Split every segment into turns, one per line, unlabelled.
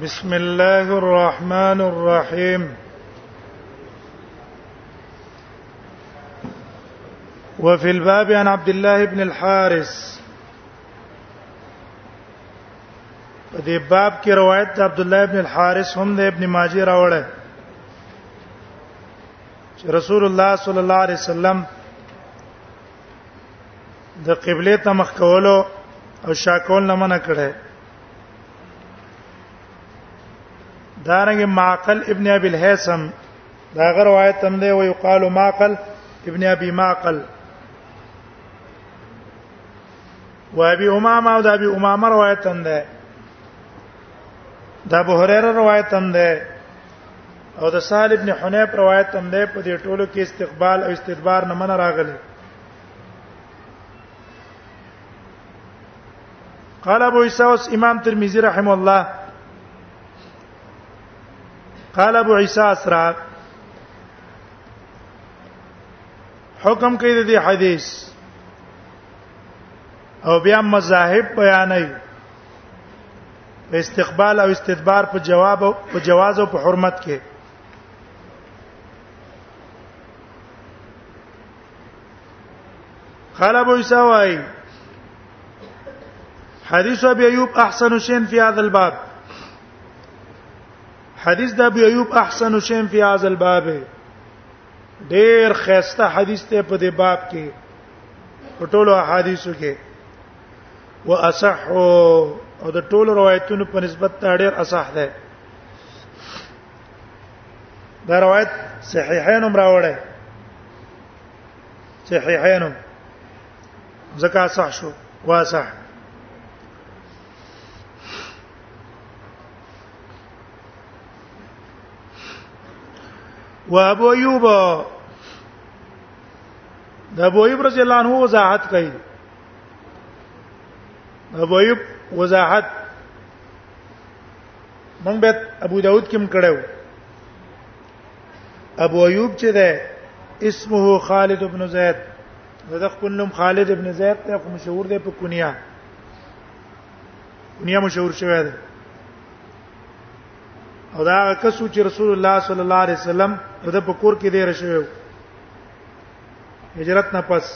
بسم الله الرحمن الرحيم وفي الباب عن عبد الله بن الحارث په دې باب کې روایت عبد الله بن الحارث هم د ابن ماجه راوړل رسول الله صلی الله علیه وسلم د قبله ته مخ کولو او شاکول نه منع کړي دارنګ معقل ابن ابي الهيثم دا غ روایت هم دی او یقال معقل ابن ابي معقل و ابي امامه او د ابي امامه روایت هم ده د ابو هريره روایت هم ده او د سال ابن حنيف روایت هم ده په دې ټولو کې استقبال او استدبار نه من راغلي قال ابو عيسى امام ترمذي رحم الله قال ابو عيسى اسرا حکم کوي د دې حدیث او بیا مذاهب بیانوي په استقبال او استدبار په جواب او په جواز او په حرمت کې قال ابو عيسى واي حديث ابي ايوب احسن شيء في هذا الباب حدیث د ابي ايوب احسن شيء في هذا الباب ډیر خسته حدیث ته په دې باب کې په ټولو احادیثو کې واصح او د ټولو روایتونو په نسبت ډیر اصح ده دا روایت صحیحین هم راوړی صحیحین زکا صح شو واسع وابو ایوب د ابو ایوب رضی الله عنه وضاحت کوي ابو ایوب وضاحت مونږ به ابو داود کې مکړو ابو ایوب چې ده اسمه خالد ابن زید دا خپل نوم خالد ابن زید ته کوم مشهور دی په کونیا کونیا مشهور شوی دی او دا کسو چې رسول الله صلی الله علیه وسلم د په کور کې دی رشوي هجرت نه پس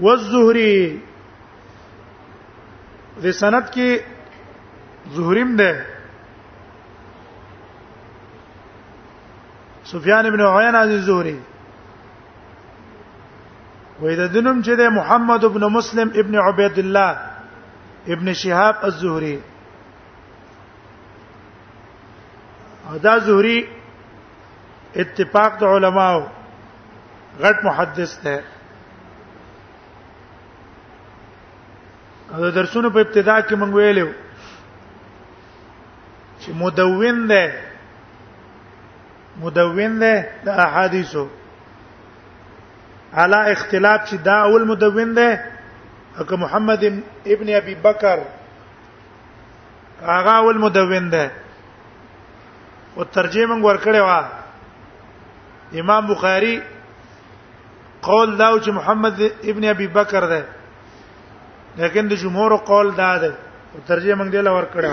والزهري د سند کې زهریم ده سفیان ابن عیان عزیز زهری وې د دنم چې د محمد ابن مسلم ابن عبید الله ابن شهاب الزهری دا زهری اتفاق د علماو غټ محدث ده دا درسونه په ابتدا کې مونږ ویلو چې مدون ده مدون ده د احادیثو علا اختلاف چې دا اول مدون ده اکه محمد ابن ابي بکر هغه اول مدون ده او ترجمه ورکړې وا امام بخاری قول دا چې محمد ابن ابي بکر ده لیکن د جمهور قول دا ده ترجمه موږ دې لور کړه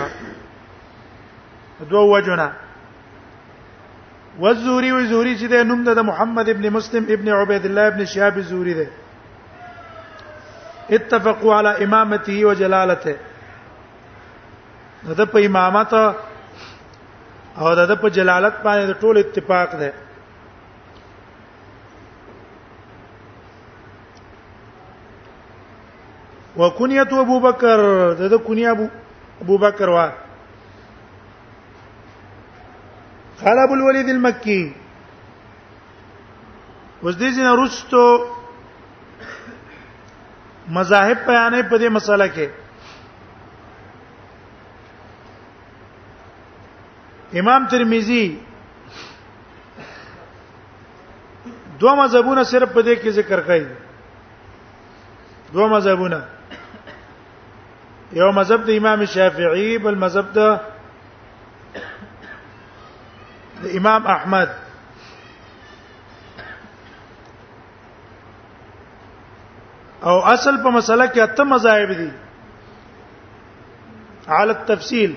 دوه وجونه والزوري وزوري چې د نوم د محمد ابن مسلم ابن عبيد الله ابن شهاب الزوري ده اتفقوا على امامته وجلالته دا په امامت او دا په جلالت باندې ټول اتفاق ده وکنیت ابو بکر دغه کنیه ابو ابو بکر وا قال ابو الوليد المكي اوس دې جن رستو مذاهب بیانې په دې مسله کې امام ترمذی دوه مذهبونه صرف په دې کې ذکر کړي دوه مذهبونه یو مذهب د امام شافعي بل مذهب د امام احمد او اصل په مسله کې اته مذاهب دي على التفصيل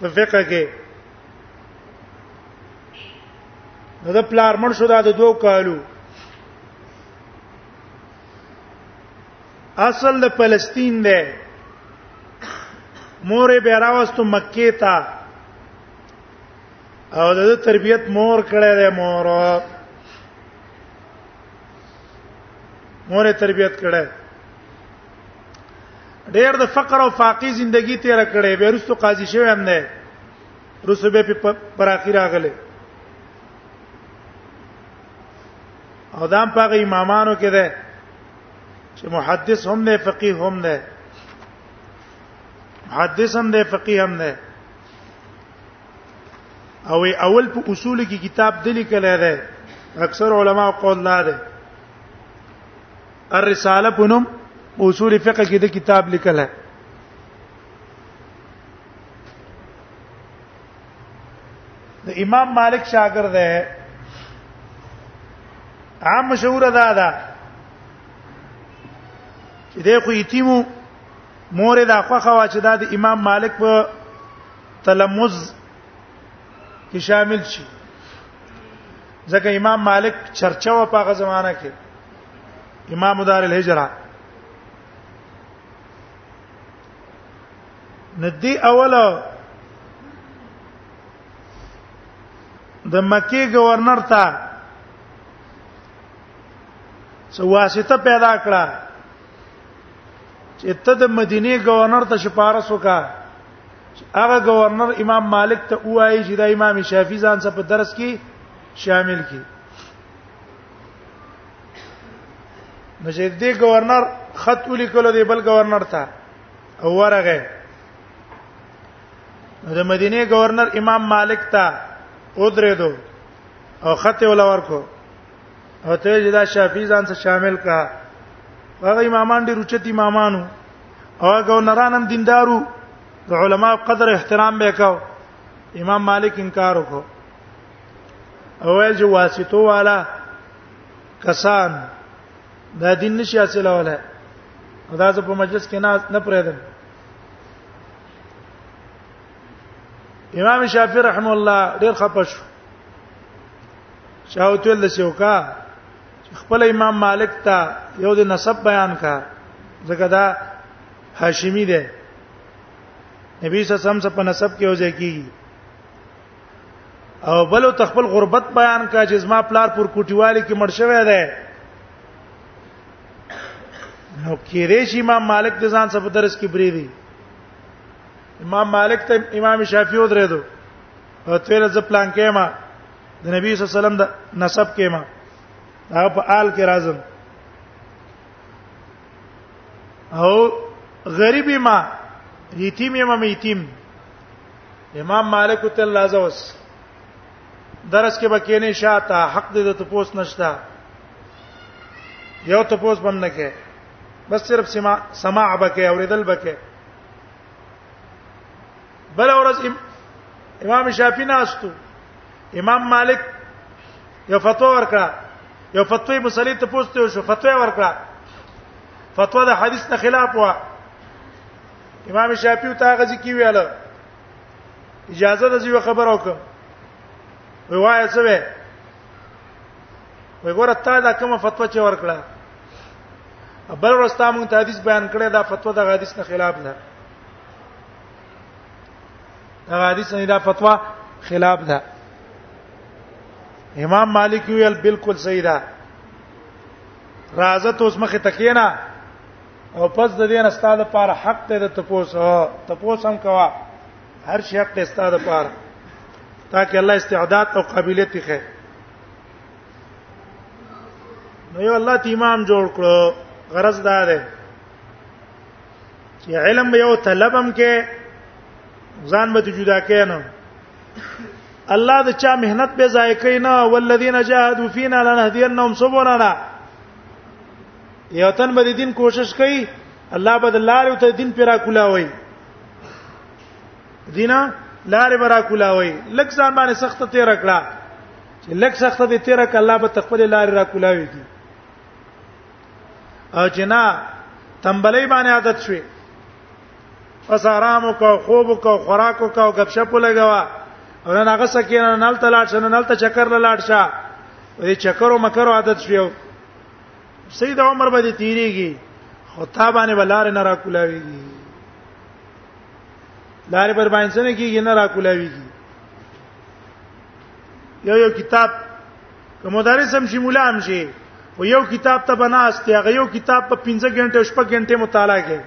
په فقہ کې نو د پلار مړ شو دا د دوو کالو اصل د فلسطین دی مور به راوستو مکه ته او د تربيت مور کړه ده مور مور تربيت کړه ډېر د فقر او فاقي ژوندۍ تیر کړې به رسو قاضي شوی هم نه رسو به پر اخر راغله او دام په امامانو کې ده چې محدث هم نه فقيه هم نه محدث هم نه فقيه هم نه او اول په اصول کې کتاب دلی کله ده اکثر علما قول نه ده الرساله پنوم اصول فقه کې د کتاب لیکل ہے د امام مالک شاګرد دی عام مشهور ده دا چې د خو یتیمو مور دا خوخه وا چې دا د امام مالک په تلمذ کې شامل شي ځکه امام مالک چرچا و په هغه زمانہ کې امام دار الهجره ندی اوله د مکی گورنر ته څه واسطه پیدا کړه چې ته د مدینه گورنر ته شپارس وکړه هغه گورنر امام مالک ته وایي چې دا امام شافعي ځان څخه په درس کې شامل کړي نو چې دې گورنر خط ولیکل دی بل گورنر ته او ورغه نو د مدینه گورنر امام مالک ته ودرې دو او خط ول ورکو او ته چې دا شافعي ځان سره شامل کا هغه امامان ډیر اوچت امامانو او گورنران هم دیندارو د علما قدر احترام به کاو امام مالک انکار وکړ او ویل چې واسطو والا کسان دا دین نشي حاصله ولا دا زه په مجلس کې نه نه پرېدم امام شافعي رحم الله ډېر خپه شو شاو تل شوکا خپل امام مالک ته یو د نسب بیان کا ځکه دا هاشمی دی نبی صلی الله علیه وسلم په نسب کې وځي کیږي او بل ته خپل غربت بیان کا چې زما پلار پر کوټیوالي کې مړ شوی دی نو کېرې شي امام مالک د ځان څخه درس کې بری دی امام مالک ته امام شافعي ودرې دو او تیر ز پلان کې ما د نبی صلی الله علیه وسلم د نسب کې ما هغه په آل کې راځم او غریبی ما یتیم یم ما یتیم امام مالک ته الله زوس درس کې بکې نه شاته حق دې ته پوس نشتا یو ته پوس بم نه کې بس صرف سما سماع بکې اوریدل بکې بل اورز امام شافعي ناستو امام مالک یو فتوا ورکړه یو فتوی مسلې ته پوسټ شو فتوا ورکړه فتوا د حدیث نه خلاف و امام شافعي ته غزي کی ویل اجازه د یو خبر وکم وی وای څه وی وی ګوره تا دا کومه فتوا چې ورکړه بل ورستا مونږ ته حدیث بیان کړی دا فتوا د حدیث نه خلاف ده دا حدیث نه دا فتوا خلاف ده امام مالک ویل بالکل صحیح ده رازت اوس مخه تکینا او پس د دې نه ستاده لپاره حق ته د تپوس تپوس هم کوا هر شي حق ته ستاده لپاره تاکي الله استعداد او قابلیت یې خیر نو یو الله تی امام جوړ کړو غرض دا ده چې علم یو طلبم کې ځان به جدا کینو الله د چا مهنت به ضایع کینا والذین جاهدوا فینا لنهدینهم سبلنا یو تن به دین کوشش کوي الله به لارې ته دین پیرا کولاوي دینا لارې برا کولاوي لک ځان باندې سخت تیر کړه چې لک سخت دې تیر کړه الله به تخپل لارې را کولاوي کی او جنا تنبلې باندې عادت شوي پس آرام وکاو خوب وکاو خوراک وکاو غب شپ لګوا او نن هغه سکینه نل تلاټ شنه نل ته چکر لاټ شه دې چکرو مکرو عادت شوی سید عمر به دې تیریږي خو تا باندې بلار نه را کولاویږي لار پر باندې څنګه کیږي نه را کولاویږي یو یو کتاب کوم مدرس هم شي مولا هم شي او یو کتاب ته بناست هغه یو کتاب په 15 غنټه شپږ غنټه مطالعه کوي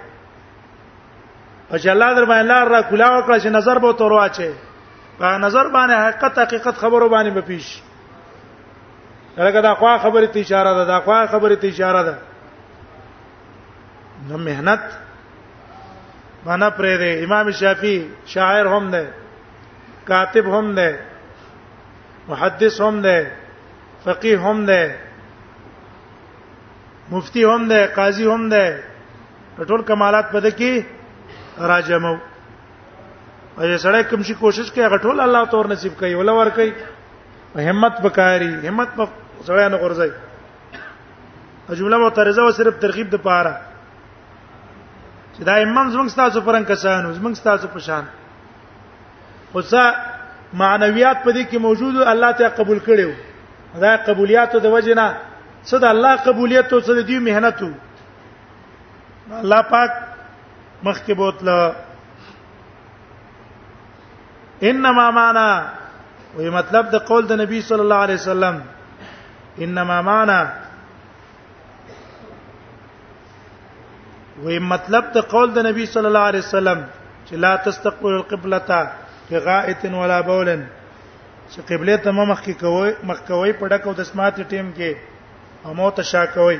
او چې الله در باندې لار را کولاو کړ چې نظر به تور واچي په نظر باندې حقیقت حقیقت خبرو باندې به پیش لکه دا خوا خبره ته اشاره ده دا خوا خبره ته اشاره ده نو مهنت باندې پرې ده امام شافعي شاعر هم ده کاتب هم ده محدث هم ده فقيه هم ده مفتی هم ده قاضي هم ده ټول کمالات پد کې راجمو اې سره کوم شي کوشش کوي هغه ټول الله تور نصیب کوي ولا ور کوي همت بکاری همت په سره نه ورځي جمله معترضه و صرف ترغیب د پاره چې دا امام زمنګ تاسو پرنګ کسانو زمنګ تاسو په شان خو څه معنویات په دې کې موجود الله ته قبول کړو دا قبولیاتو د وجنه څه د الله قبولیت او څه د دې مهنتو الله پاک مخکې بوتله انما معنا وی مطلب د قول د نبی صلی الله علیه وسلم انما معنا وی مطلب د قول د نبی صلی الله علیه وسلم چې لا تستقبل القبلة في غائط ولا بول چې قبله ته مخ کې کوي مخ کوي په ډکو د سمارټ ټیم کې او مو ته شا کوي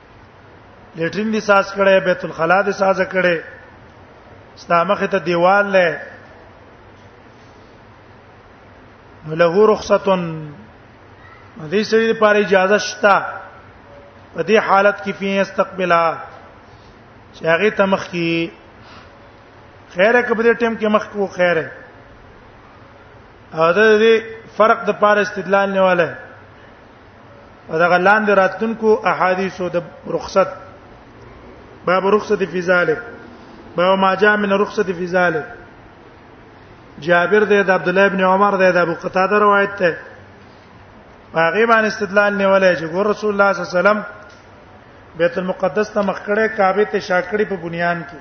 لیټرین دي ساز کړي بیت الخلا دي ساز کړي ستامخه ته دیوال لې نو له رخصتن دې سړي لپاره اجازه شته په دې حالت کې فيه استقبلا چې هغه تمخ کی خیره کبه دې ټیم کې مخ کو خیره او د دې فرق د پاره استدلال نه والے او دا غلان د راتلونکو احادیثو د رخصت باب رخصت فی ذلک باب ما جاء من رخصت فی ذلک جابر د عبد الله ابن عمر د ابو قتاده روایت ده هغه باندې استدلال نیولای چې ګور رسول الله صلی الله علیه وسلم بیت المقدس ته مخ کړه کعبه ته شاکړې په بنیان کې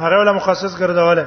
هغه ولا مخصص ګرځوله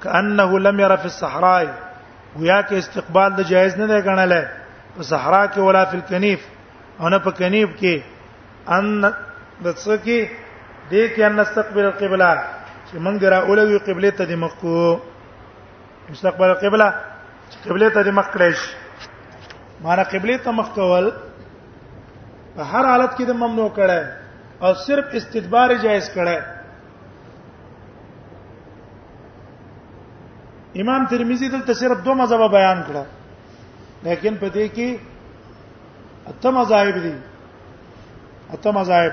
کانه لم ير في الصحراء گویا کې استقبال د جایز نه دی ګڼل په صحرا کې ولا فی الکنیف او نه په کنیف کې ان د څه کې د کې ان نستقبل القبلة چې موږ درا اولوي قبله ته د مخ کو مستقبل القبلة قبله ته د مخ کړی شي معنی قبله ته مخ کول په هر حالت کې د ممنوع کړه او صرف استدبار جایز کړه امام ترمذی دلته صرف دوه مذهب بیان کړه لیکن په دې کې اته مذاهب دي اته مذاهب